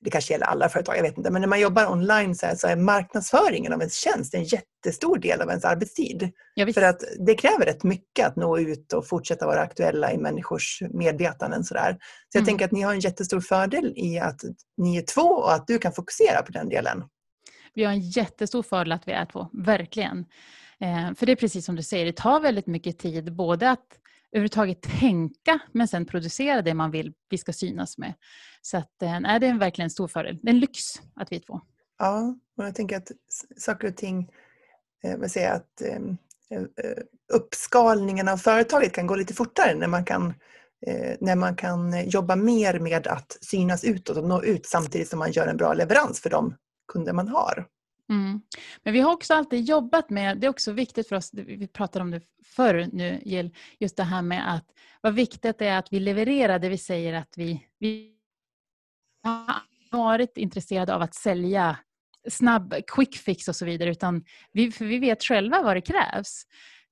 det kanske gäller alla företag, jag vet inte, men när man jobbar online så, här, så är marknadsföringen av ens tjänst en jättestor del av ens arbetstid. För att det kräver rätt mycket att nå ut och fortsätta vara aktuella i människors medvetanden. Så, där. så jag mm. tänker att ni har en jättestor fördel i att ni är två och att du kan fokusera på den delen. Vi har en jättestor fördel att vi är två, verkligen. Eh, för det är precis som du säger, det tar väldigt mycket tid både att överhuvudtaget tänka men sen producera det man vill vi ska synas med. Så att, eh, nej, det är verkligen en stor fördel. Det är en lyx att vi är två. Ja, och jag tänker att saker och ting, eh, vad säger jag att ehm, eh, eh, uppskalningen av företaget kan gå lite fortare när man kan när man kan jobba mer med att synas utåt och nå ut samtidigt som man gör en bra leverans för de kunder man har. Mm. Men vi har också alltid jobbat med, det är också viktigt för oss, vi pratade om det förr nu Jill, just det här med att vad viktigt det är att vi levererar det vi säger att vi, vi har varit intresserade av att sälja snabb quick fix och så vidare utan vi, för vi vet själva vad det krävs.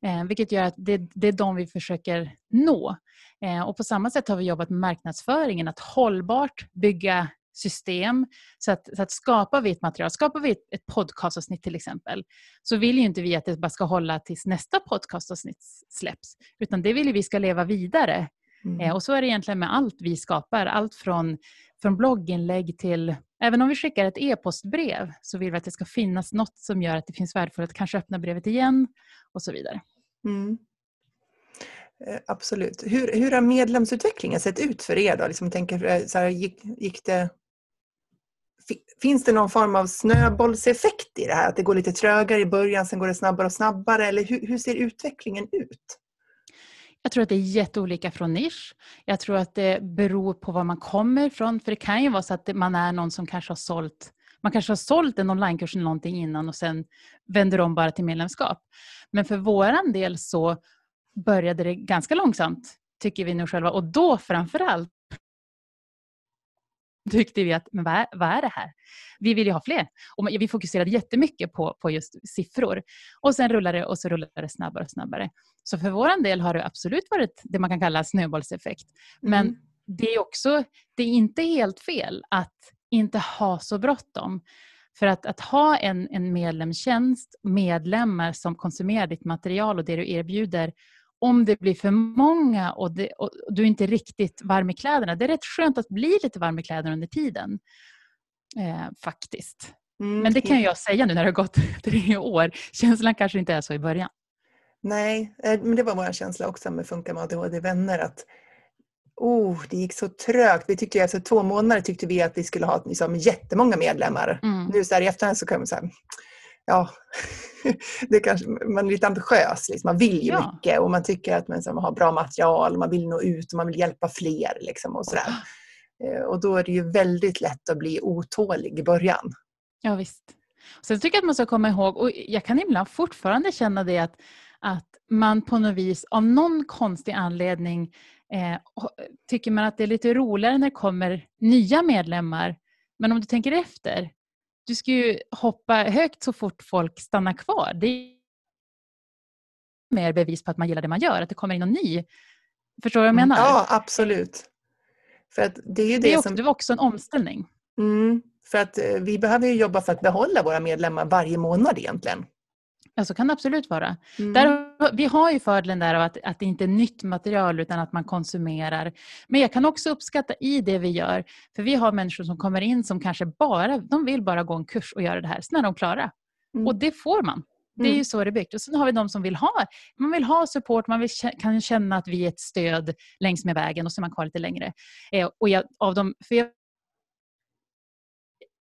Eh, vilket gör att det, det, är de vi försöker nå. Eh, och på samma sätt har vi jobbat med marknadsföringen, att hållbart bygga system. Så att, så att skapar vi ett material, skapar vi ett, ett podcastavsnitt till exempel, så vill ju inte vi att det bara ska hålla tills nästa podcastavsnitt släpps, utan det vill vi ska leva vidare. Mm. Eh, och så är det egentligen med allt vi skapar, allt från, från blogginlägg till Även om vi skickar ett e-postbrev så vill vi att det ska finnas något som gör att det finns värde för att kanske öppna brevet igen och så vidare. Mm. Eh, absolut. Hur, hur har medlemsutvecklingen sett ut för er? Då? Liksom, tänker, eh, så här, gick, gick det Finns det någon form av snöbollseffekt i det här? Att det går lite trögare i början, sen går det snabbare och snabbare? Eller hur, hur ser utvecklingen ut? Jag tror att det är jätteolika från nisch. Jag tror att det beror på var man kommer ifrån. För det kan ju vara så att man är någon som kanske har sålt man kanske har sålt en onlinekurs eller någonting innan och sen vänder om bara till medlemskap. Men för våran del så började det ganska långsamt, tycker vi nu själva. Och då framförallt tyckte vi att, men vad är, vad är det här? Vi vill ju ha fler. Och vi fokuserade jättemycket på, på just siffror. Och sen rullade det och så rullade det snabbare och snabbare. Så för vår del har det absolut varit det man kan kalla snöbollseffekt. Men mm. det är också, det är inte helt fel att inte ha så bråttom. För att, att ha en, en medlemstjänst, medlemmar som konsumerar ditt material och det du erbjuder, om det blir för många och, det, och, du är inte riktigt varm i kläderna. Det är rätt skönt att bli lite varm i kläderna under tiden. Eh, faktiskt. Mm. Men det kan jag säga nu när det har gått tre år. Känslan kanske inte är så i början. Nej, eh, men det var vår känsla också med Funka med ADHD-vänner att oh, det gick så trögt. Vi tyckte efter två månader tyckte vi att vi skulle ha liksom, jättemånga medlemmar. Mm. Nu så här, i efterhand så kan man säga ja, det kanske, man är lite ambitiös. Liksom. Man vill ju ja. mycket och man tycker att man, så, man har bra material och man vill nå ut och man vill hjälpa fler. Liksom, och, sådär. Eh, och då är det ju väldigt lätt att bli otålig i början. Ja, visst. Sen tycker jag att man ska komma ihåg, och jag kan ibland fortfarande känna det att, att man på något vis av någon konstig anledning eh, tycker man att det är lite roligare när det kommer nya medlemmar. Men om du tänker efter, du ska ju hoppa högt så fort folk stannar kvar. Det är mer bevis på att man gillar det man gör, att det kommer in någon ny. Förstår du vad jag mm. menar? Ja, absolut. För att det är ju det, det, är också, som... det var också en omställning. Mm, för att eh, vi behöver jobba för att behålla våra medlemmar varje månad egentligen. Ja, så kan det absolut vara. Mm. Där, vi har ju fördelen där av att, att det inte är nytt material utan att man konsumerar. Men jag kan också uppskatta i det vi gör, för vi har människor som kommer in som kanske bara de vill bara gå en kurs och göra det här, sen är de klara. Mm. Och det får man. Det är ju mm. så det är byggt. Och sen har vi de som vill ha, man vill ha support, man vill, kan känna att vi är ett stöd längs med vägen och så är man kvar lite längre. Eh, och jag, av dem, för jag,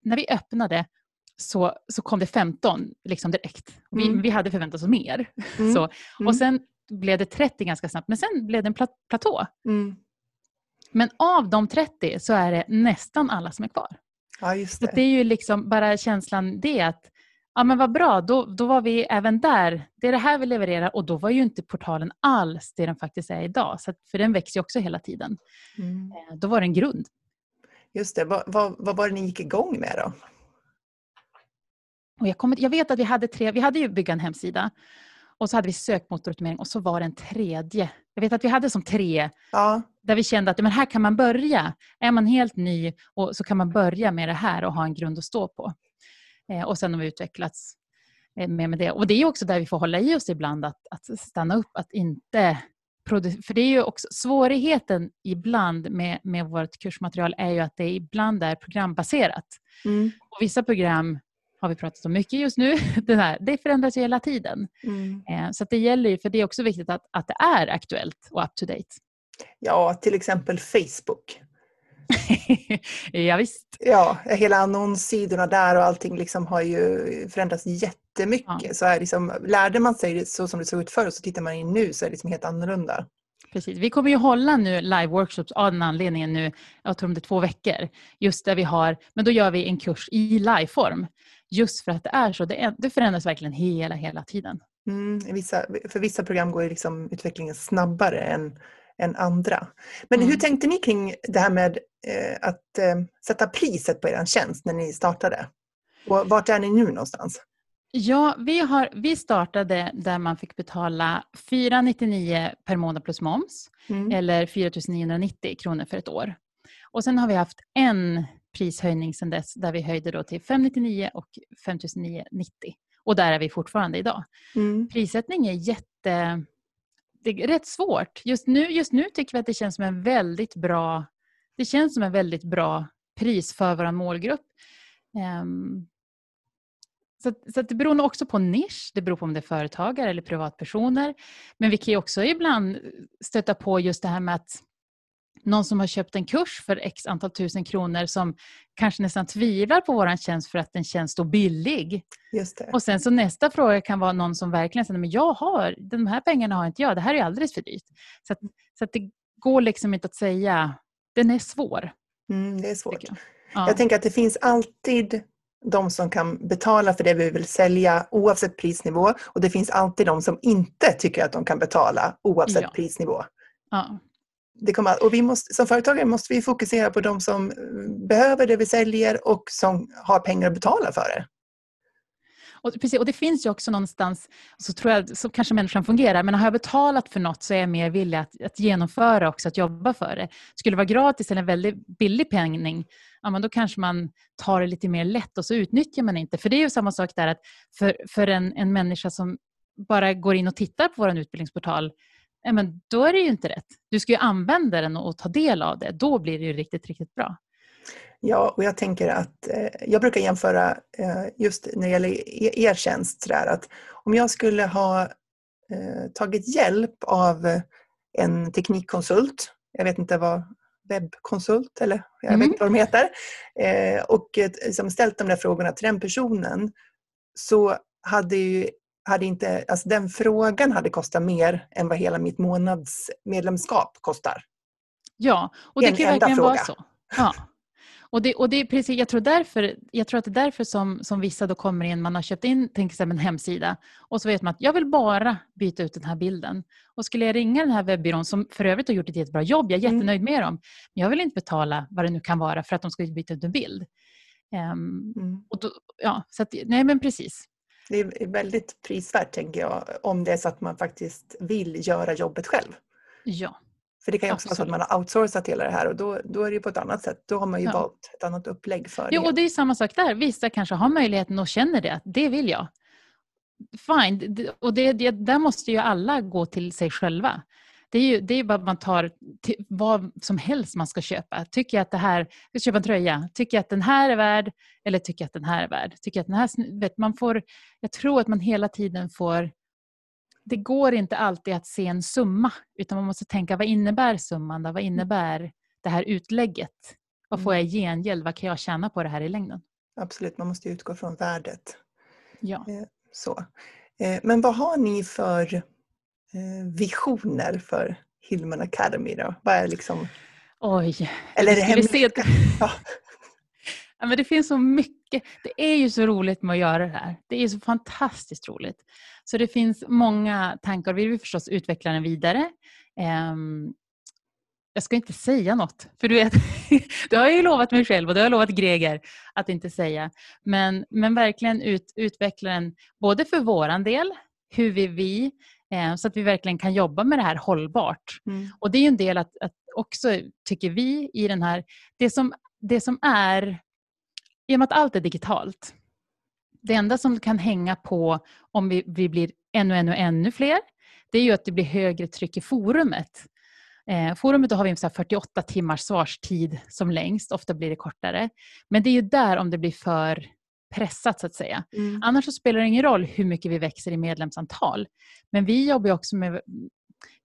när vi öppnade så, så kom det 15 liksom direkt. Vi, mm. vi hade förväntat oss mer. Mm. Så, och mm. sen blev det 30 ganska snabbt, men sen blev det en plat platå. Mm. Men av de 30 så är det nästan alla som är kvar. Ja, just det. Så det är ju liksom bara känslan det att ja men vad bra, då, då var vi även där. Det är det här vi levererar och då var ju inte portalen alls det den faktiskt är idag. Så att, för den växer ju också hela tiden. Mm. Eh, då var det en grund. Just det, vad, vad, vad var det ni gick igång med då? Och jag, kommer, jag vet att vi hade tre, vi hade ju bygga en hemsida och så hade vi sökmotoroptimering och så var det en tredje. Jag vet att vi hade som tre ja. där vi kände att men här kan man börja. Är man helt ny och så kan man börja med det här och ha en grund att stå på. Eh, och sen har vi utvecklats eh, med, med det. Och det är också där vi får hålla i oss ibland att, att stanna upp, att inte för det är ju också svårigheten ibland med, med vårt kursmaterial är ju att det ibland är programbaserat. Mm. Och vissa program har vi pratat om mycket just nu. Det, här, det förändras ju hela tiden. Mm. Eh, så det gäller ju, för det är också viktigt att, att det är aktuellt och up to date. Ja, till exempel Facebook. ja, visst. Ja, hela annonssidorna där och allting liksom har ju förändrats jättemycket. Ja. Så här liksom, lärde man sig så som det såg ut förr och så tittar man in nu så är det liksom helt annorlunda. Precis. Vi kommer ju hålla nu live-workshops av den anledningen nu, jag tror om det är två veckor, just där vi har, men då gör vi en kurs i liveform. Just för att det är så, det, det förändras verkligen hela, hela tiden. Mm, vissa, för vissa program går liksom utvecklingen snabbare än, än andra. Men mm. hur tänkte ni kring det här med eh, att eh, sätta priset på er tjänst när ni startade? Och vart är ni nu någonstans? Ja, vi, har, vi startade där man fick betala 499 per månad plus moms mm. eller 4 990 kronor för ett år. Och sen har vi haft en prishöjning sedan dess där vi höjde då till 599 och 5990. Och där är vi fortfarande idag. Mm. Prissättning är jätte... Det är rätt svårt. Just nu, just nu tycker vi att det känns som en väldigt bra det känns som en väldigt bra pris för vår målgrupp. Um, så, så det beror nog också på nisch. Det beror på om det är företagare eller privatpersoner. Men vi kan ju också ibland stöta på just det här med att någon som har köpt en kurs för x antal tusen kronor som kanske nästan tvivlar på vår tjänst för att den känns så billig. Och sen så nästa fråga kan vara någon som verkligen säger men jag har, de här pengarna har inte jag, det här är alldeles för dyrt. Så, att, så att det går liksom inte att säga, den är svår. Mm, det är svårt. Jag. Ja. jag tänker att det finns alltid de som kan betala för det vi vill sälja oavsett prisnivå och det finns alltid de som inte tycker att de kan betala oavsett ja. prisnivå. Ja det kommer, och vi måste, som företagare måste vi fokusera på de som eh, behöver det vi säljer och som har pengar att betala för det. Och, precis, och det finns ju också någonstans, så tror jag, så kanske människan fungerar, men har jag betalat för något så är jag mer villig att, att genomföra också, att jobba för det. Skulle det vara gratis eller en väldigt billig penning, ja, men då kanske man tar det lite mer lätt och så utnyttjar man inte. För det är ju samma sak där att för, för en, en människa som bara går in och tittar på vår utbildningsportal, ja, men då är det ju inte rätt. Du ska ju använda den och ta del av det. Då blir det ju riktigt, riktigt bra. Ja, och jag tänker att eh, jag brukar jämföra eh, just när det gäller e-, er tjänst så där, att om jag skulle ha eh, tagit hjälp av en teknikkonsult, jag vet inte vad webbkonsult eller jag mm. vet inte vad de heter, eh, och eh, liksom ställt de där frågorna till den personen så hade ju hade inte, alltså den frågan hade kostat mer än vad hela mitt månadsmedlemskap kostar. Ja, och det en kan verkligen fråga. vara så. Ja. Och det, och det är precis, jag, tror därför, jag tror att det är därför som, som vissa då kommer in, man har köpt in till exempel en hemsida och så vet man att jag vill bara byta ut den här bilden. Och skulle jag ringa den här webbyrån som för övrigt har gjort ett jättebra jobb, jag är mm. jättenöjd med dem, men jag vill inte betala vad det nu kan vara för att de ska byta ut en bild. Um, mm. och då, ja, så att, nej men precis. Det är väldigt prisvärt tänker jag, om det är så att man faktiskt vill göra jobbet själv. Ja. För det kan ju också Absolut. vara så att man har outsourcat hela det här och då, då är det på ett annat sätt. Då har man ju ja. valt ett annat upplägg för jo, det. Och det är samma sak där. Vissa kanske har möjligheten och känner det, det vill jag. Fine, och det, det, där måste ju alla gå till sig själva. Det är ju det är bara man tar vad som helst man ska köpa. Tycker jag att det här, jag ska köpa en tröja, tycker jag att den här är värd eller tycker jag att den här är värd? Tycker jag att den här, vet, man får, jag tror att man hela tiden får det går inte alltid att se en summa utan man måste tänka vad innebär summan? Då? Vad mm. innebär det här utlägget? Vad får jag i mm. gengäld? Vad kan jag tjäna på det här i längden? Absolut, man måste utgå från värdet. Ja. Eh, så. Eh, men vad har ni för visioner för Hillman Academy då? Vad är liksom... Oj. Eller är det hemligt? Ja. Ja, men det finns så mycket. Det är ju så roligt med att göra det här. Det är så fantastiskt roligt. Så det finns många tankar. Vi vill förstås utveckla den vidare. Um, jag ska inte säga något, för du vet, det har jag ju lovat mig själv och det har jag lovat Greger att inte säga. Men, men verkligen ut, utveckla den både för våran del, hur vill vi, eh, så att vi verkligen kan jobba med det här hållbart. Mm. Och det är ju en del att, att också, tycker vi, i den här, det som, det som är i och med att allt är digitalt, det enda som kan hänga på om vi, vi blir ännu, ännu, ännu fler, det är ju att det blir högre tryck i forumet. Eh, forumet då har vi 48 timmars svarstid som längst, ofta blir det kortare. Men det är ju där om det blir för pressat så att säga. Mm. Annars så spelar det ingen roll hur mycket vi växer i medlemsantal. Men vi jobbar också med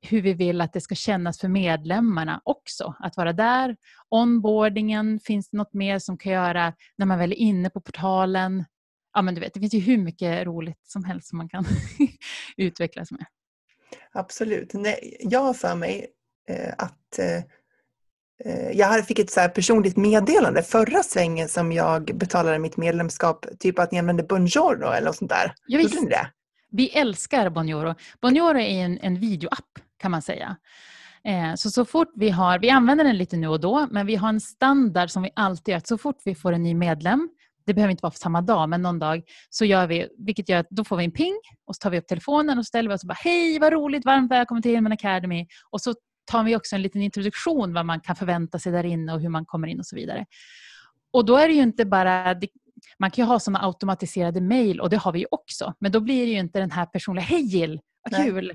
hur vi vill att det ska kännas för medlemmarna också. Att vara där. Onboardingen, finns det något mer som kan göra när man väl är inne på portalen? Ja, men du vet, det finns ju hur mycket roligt som helst som man kan utvecklas med. Absolut. Nej, jag har för mig eh, att eh, jag fick ett så personligt meddelande förra svängen som jag betalade mitt medlemskap, typ att ni använde Bonjoro eller något sånt där. Ja, Gjorde ni det? Vi älskar Bonjoro. Bonjoro är en, en videoapp kan man säga. Eh, så, så fort vi har, vi använder den lite nu och då, men vi har en standard som vi alltid gör. Så fort vi får en ny medlem, det behöver inte vara för samma dag, men någon dag, så gör vi, vilket gör att då får vi en ping och så tar vi upp telefonen och ställer vi oss och bara Hej, vad roligt, varmt välkommen till Hillman Academy. Och så tar vi också en liten introduktion vad man kan förvänta sig där inne och hur man kommer in och så vidare. Och då är det ju inte bara, man kan ju ha sådana automatiserade mejl och det har vi ju också. Men då blir det ju inte den här personliga, hej Jill, vad kul.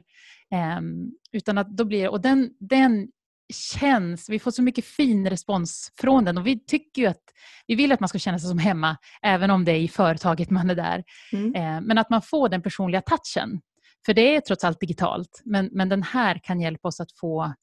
Um, utan att då blir och den, den känns, vi får så mycket fin respons från den och vi tycker ju att vi vill att man ska känna sig som hemma även om det är i företaget man är där. Mm. Uh, men att man får den personliga touchen. För det är trots allt digitalt men, men den här kan hjälpa oss att få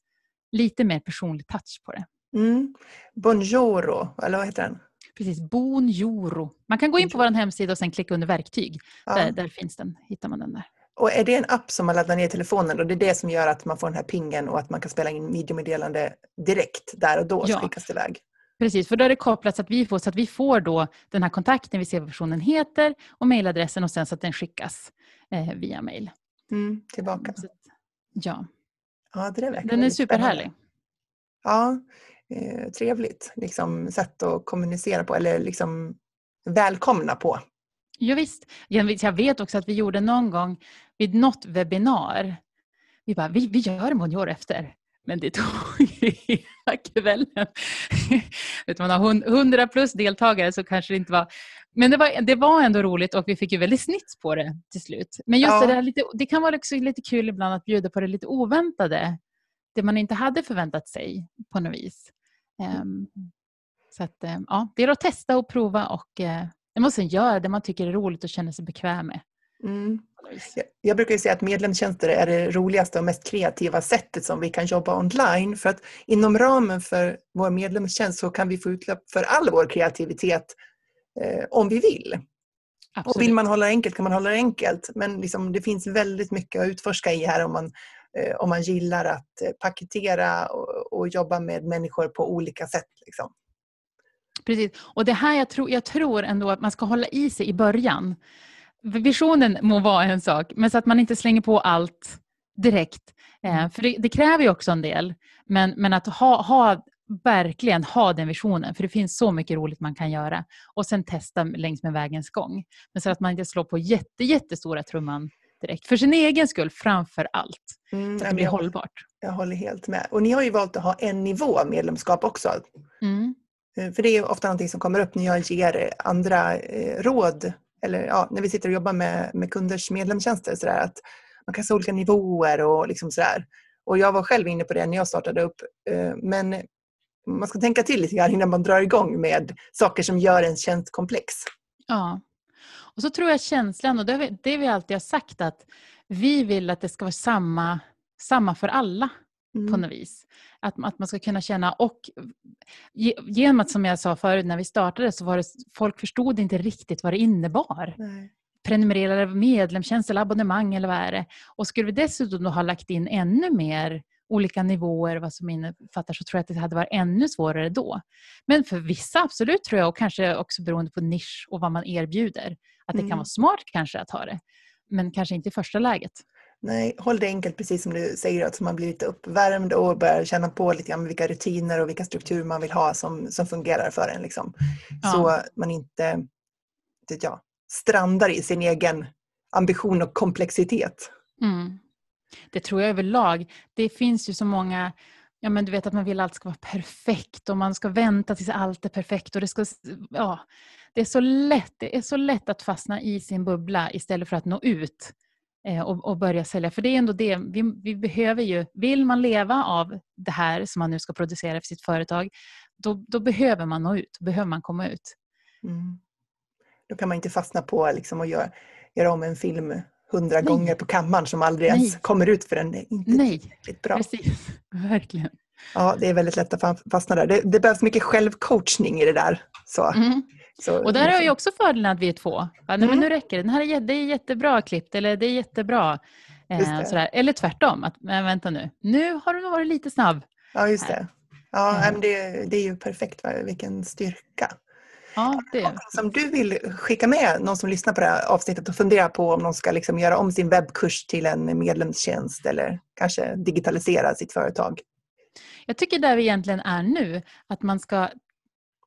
lite mer personlig touch på det. Mm. Bonjoro, eller vad heter den? Precis, Bonjoro. Man kan gå in på vår hemsida och sen klicka under verktyg. Ja. Där, där, finns den, hittar man den där. Och är det en app som man laddar ner i telefonen och det är det som gör att man får den här pingen och att man kan spela in videomeddelande direkt där och då ja. skickas det iväg? Precis, för då är det kopplat så att vi får, så att vi får då den här kontakten, vi ser vad personen heter och mejladressen och sen så att den skickas eh, via mejl. Mm, tillbaka. Så, ja. ja det är den är superhärlig. Ja, eh, trevligt liksom, sätt att kommunicera på eller liksom välkomna på. Ja, visst. Jag vet också att vi gjorde någon gång vid något webbinar, vi bara, vi, vi gör Monjor efter. Men det tog hela kvällen. Man har hundra plus deltagare så kanske det inte var... Men det var, det var ändå roligt och vi fick ju väldigt snitt på det till slut. Men just ja. det där, lite, det kan vara också lite kul ibland att bjuda på det lite oväntade. Det man inte hade förväntat sig på något vis. Um, så att, um, ja, det är att testa och prova och uh, måste göra det man tycker är roligt och känner sig bekväm med. Mm. Jag brukar säga att medlemstjänster är det roligaste och mest kreativa sättet som vi kan jobba online. För att inom ramen för vår medlemstjänst så kan vi få utlopp för all vår kreativitet eh, om vi vill. Absolut. Och vill man hålla det enkelt kan man hålla det enkelt. Men liksom, det finns väldigt mycket att utforska i här om man, eh, om man gillar att eh, paketera och, och, jobba med människor på olika sätt. Liksom. Precis. Och det här jag tror, jag tror ändå att man ska hålla i sig i början. Visionen må vara en sak, men så att man inte slänger på allt direkt. Eh, mm. för det, det, kräver ju också en del. Men, men att ha, ha, verkligen ha den visionen, för det finns så mycket roligt man kan göra. Och sen testa längs med vägens gång. Men så att man inte slår på jätte, jättestora trumman direkt. För sin egen skull framför allt. Mm, så att det blir jag, hållbart. Jag håller helt med. Och ni har ju valt att ha en nivå medlemskap också. Mm. Eh, för det är ofta någonting som kommer upp när jag ger andra eh, råd eller ja, när vi sitter och jobbar med, med kunders medlemstjänster. Så där, att man kan se olika nivåer och liksom sådär. Och jag var själv inne på det när jag startade upp. Eh, men man ska tänka till lite grann innan man drar igång med saker som gör en tjänst komplex. Ja. Och så tror jag känslan, och det vi, det vi alltid har sagt, att vi vill att det ska vara samma, samma för alla mm. på något vis. Att, att man ska kunna känna och genom att som jag sa förut när vi startade så var det folk förstod inte riktigt vad det innebar. Nej. Prenumererade medlemstjänst eller abonnemang eller vad är det? Och skulle vi dessutom då ha lagt in ännu mer olika nivåer vad som innefattar så tror jag att det hade varit ännu svårare då. Men för vissa absolut tror jag och kanske också beroende på nisch och vad man erbjuder att det mm. kan vara smart kanske att ha det. Men kanske inte i första läget. Nej, håll det enkelt precis som du säger, att man blir lite uppvärmd och börjar känna på lite grann vilka rutiner och vilka strukturer man vill ha som, som fungerar för en. Liksom. Ja. Så man inte det, ja, strandar i sin egen ambition och komplexitet. Mm. Det tror jag överlag. Det finns ju så många Ja, men du vet att man vill att allt ska vara perfekt och man ska vänta tills allt är perfekt. Och det, ska, ja, det, är så lätt, det är så lätt att fastna i sin bubbla istället för att nå ut eh, och, och, börja sälja. För det är ändå det, vi, vi, behöver ju, vill man leva av det här som man nu ska producera för sitt företag, då, då behöver man nå ut, då behöver man komma ut. Mm. Då kan man inte fastna på liksom att göra, göra om en film hundra gånger på kammaren som aldrig Nej. ens kommer ut för den är inte Nej. tillräckligt bra. Precis, verkligen. Ja, det är väldigt lätt att fastna där. Det, det behövs mycket självcoachning i det där. Så. Mm. Så, och där har ju också fördelen att vi är två. Ja, nej, mm. men nu räcker det. Den här är, det är jättebra klippt eller det är jättebra. Eh, sådär. Eller tvärtom, att men vänta nu, nu har du varit lite snabb. Ja, just det. Ja, mm. det, det är ju perfekt, vilken styrka. Ja, det. Som du vill skicka med någon som lyssnar på det här avsnittet och funderar på om de ska liksom göra om sin webbkurs till en medlemstjänst eller kanske digitalisera sitt företag? Jag tycker där vi egentligen är nu, att man ska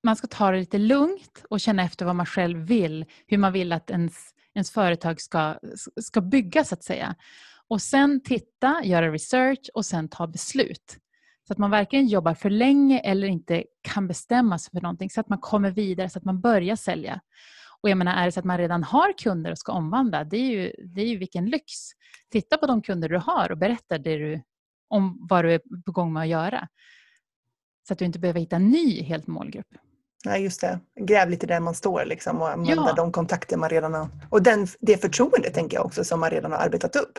man ska ta det lite lugnt och känna efter vad man själv vill, hur man vill att ens, ens företag ska, ska byggas så att säga. Och sen titta, göra research och sen ta beslut. Så att man varken jobbar för länge eller inte kan bestämma sig för någonting så att man kommer vidare, så att man börjar sälja. Och jag menar, är det så att man redan har kunder och ska omvandla, det är ju, det är ju vilken lyx. Titta på de kunder du har och berätta det du, om vad du är på gång med att göra. Så att du inte behöver hitta en ny helt målgrupp. Nej, just det. Gräv lite där man står liksom och använda ja. de kontakter man redan har. Och den, det förtroende tänker jag också som man redan har arbetat upp.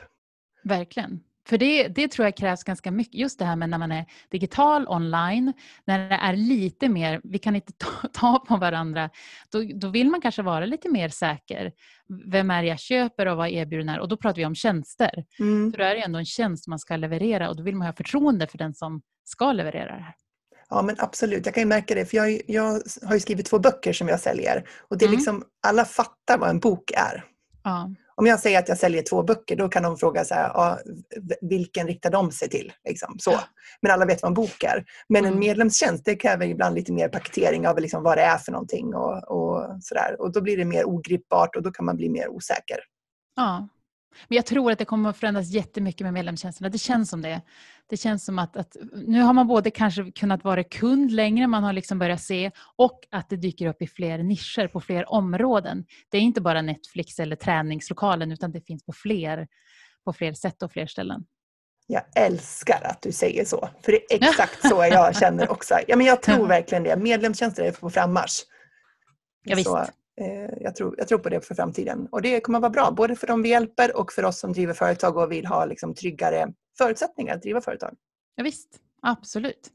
Verkligen. För det, det tror jag krävs ganska mycket. Just det här med när man är digital online, när det är lite mer, vi kan inte ta, ta på varandra, då, då vill man kanske vara lite mer säker. Vem är det jag köper och vad erbjuder den här? Och då pratar vi om tjänster. Mm. För då är det ändå en tjänst man ska leverera och då vill man ha förtroende för den som ska leverera det här. Ja men absolut, jag kan ju märka det för jag, jag har ju skrivit två böcker som jag säljer och det är mm. liksom, alla fattar vad en bok är. Ja. Om jag säger att jag säljer två böcker, då kan de fråga så här, ja, vilken riktar de sig till? Liksom, så. Men alla vet vad en bok är. Men en mm. medlemstjänst, det kräver ibland lite mer paketering av liksom vad det är för någonting och, och sådär. Och då blir det mer ogripbart och då kan man bli mer osäker. Ja, men jag tror att det kommer att förändras jättemycket med medlemstjänsterna. Det känns som det. Det känns som att, att, nu har man både kanske kunnat vara kund längre, man har liksom börjat se, och att det dyker upp i fler nischer på fler områden. Det är inte bara Netflix eller träningslokalen, utan det finns på fler, på fler sätt och fler ställen. Jag älskar att du säger så, för det är exakt så jag känner också. Ja, men jag tror verkligen det. Medlemstjänster är på frammarsch. Ja, visst. Så, jag, tror, jag tror på det för framtiden. Och det kommer att vara bra, både för de vi hjälper och för oss som driver företag och vill ha liksom tryggare förutsättningar att driva företag. Ja, visst, absolut.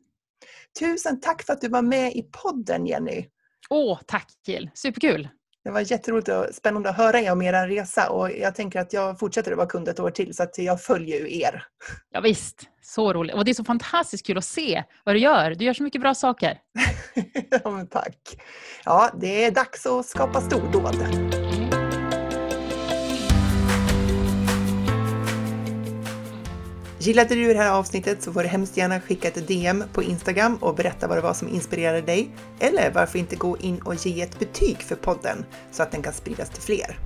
Tusen tack för att du var med i podden Jenny. Åh, tack Jill, superkul. Det var jätteroligt och spännande att höra er om er resa och jag tänker att jag fortsätter att vara kund ett år till så att jag följer ju er. Ja, visst, så roligt. Och det är så fantastiskt kul att se vad du gör. Du gör så mycket bra saker. ja, men tack. Ja, det är dags att skapa stordåd. Gillade du det här avsnittet så får du hemskt gärna skicka ett DM på Instagram och berätta vad det var som inspirerade dig. Eller varför inte gå in och ge ett betyg för podden så att den kan spridas till fler.